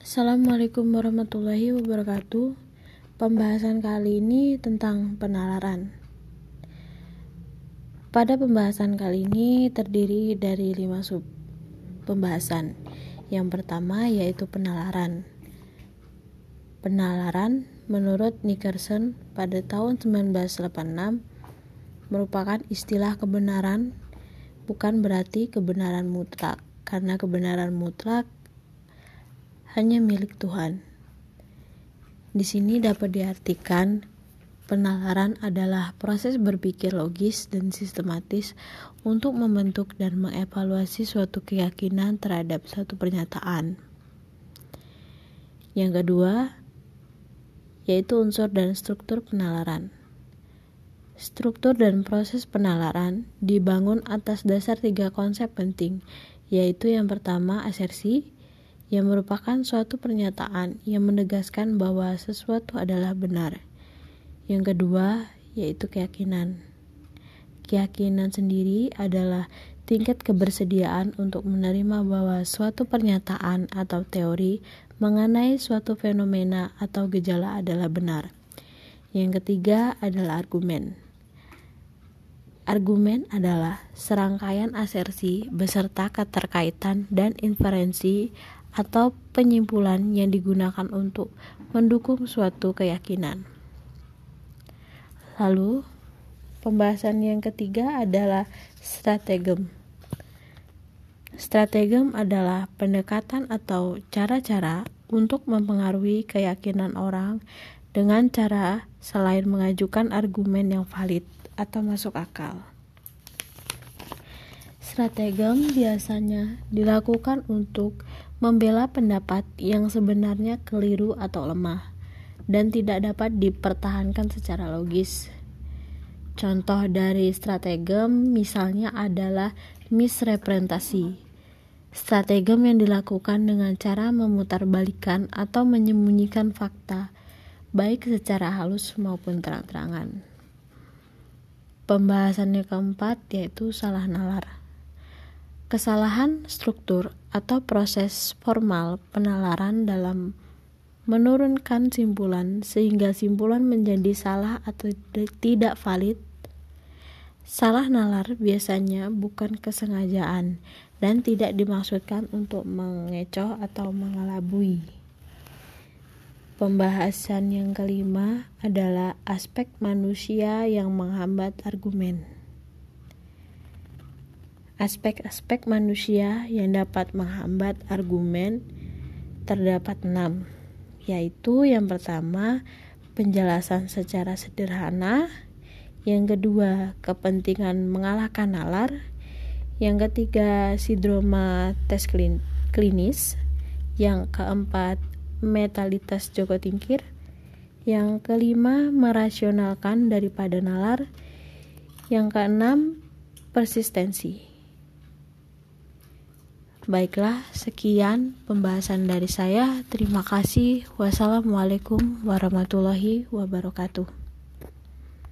Assalamualaikum warahmatullahi wabarakatuh. Pembahasan kali ini tentang penalaran. Pada pembahasan kali ini terdiri dari lima sub pembahasan. Yang pertama yaitu penalaran. Penalaran menurut Nickerson pada tahun 1986 merupakan istilah kebenaran bukan berarti kebenaran mutlak karena kebenaran mutlak hanya milik Tuhan. Di sini dapat diartikan penalaran adalah proses berpikir logis dan sistematis untuk membentuk dan mengevaluasi suatu keyakinan terhadap suatu pernyataan. Yang kedua, yaitu unsur dan struktur penalaran. Struktur dan proses penalaran dibangun atas dasar tiga konsep penting, yaitu yang pertama asersi, yang merupakan suatu pernyataan yang menegaskan bahwa sesuatu adalah benar. Yang kedua, yaitu keyakinan. Keyakinan sendiri adalah tingkat kebersediaan untuk menerima bahwa suatu pernyataan atau teori mengenai suatu fenomena atau gejala adalah benar. Yang ketiga adalah argumen. Argumen adalah serangkaian asersi beserta keterkaitan dan inferensi atau penyimpulan yang digunakan untuk mendukung suatu keyakinan. Lalu, pembahasan yang ketiga adalah strategem. Strategem adalah pendekatan atau cara-cara untuk mempengaruhi keyakinan orang dengan cara selain mengajukan argumen yang valid atau masuk akal. Strategem biasanya dilakukan untuk membela pendapat yang sebenarnya keliru atau lemah dan tidak dapat dipertahankan secara logis. Contoh dari strategem misalnya adalah misrepresentasi. Strategem yang dilakukan dengan cara memutarbalikan atau menyembunyikan fakta, baik secara halus maupun terang-terangan. Pembahasannya keempat yaitu salah nalar. Kesalahan struktur atau proses formal penalaran dalam menurunkan simpulan sehingga simpulan menjadi salah atau tidak valid. Salah nalar biasanya bukan kesengajaan dan tidak dimaksudkan untuk mengecoh atau mengelabui. Pembahasan yang kelima adalah aspek manusia yang menghambat argumen. Aspek-aspek manusia yang dapat menghambat argumen terdapat enam, yaitu yang pertama penjelasan secara sederhana, yang kedua kepentingan mengalahkan nalar, yang ketiga sidroma tes klinis, yang keempat metalitas Joko Tingkir, yang kelima merasionalkan daripada nalar, yang keenam persistensi. Baiklah, sekian pembahasan dari saya. Terima kasih. Wassalamualaikum warahmatullahi wabarakatuh.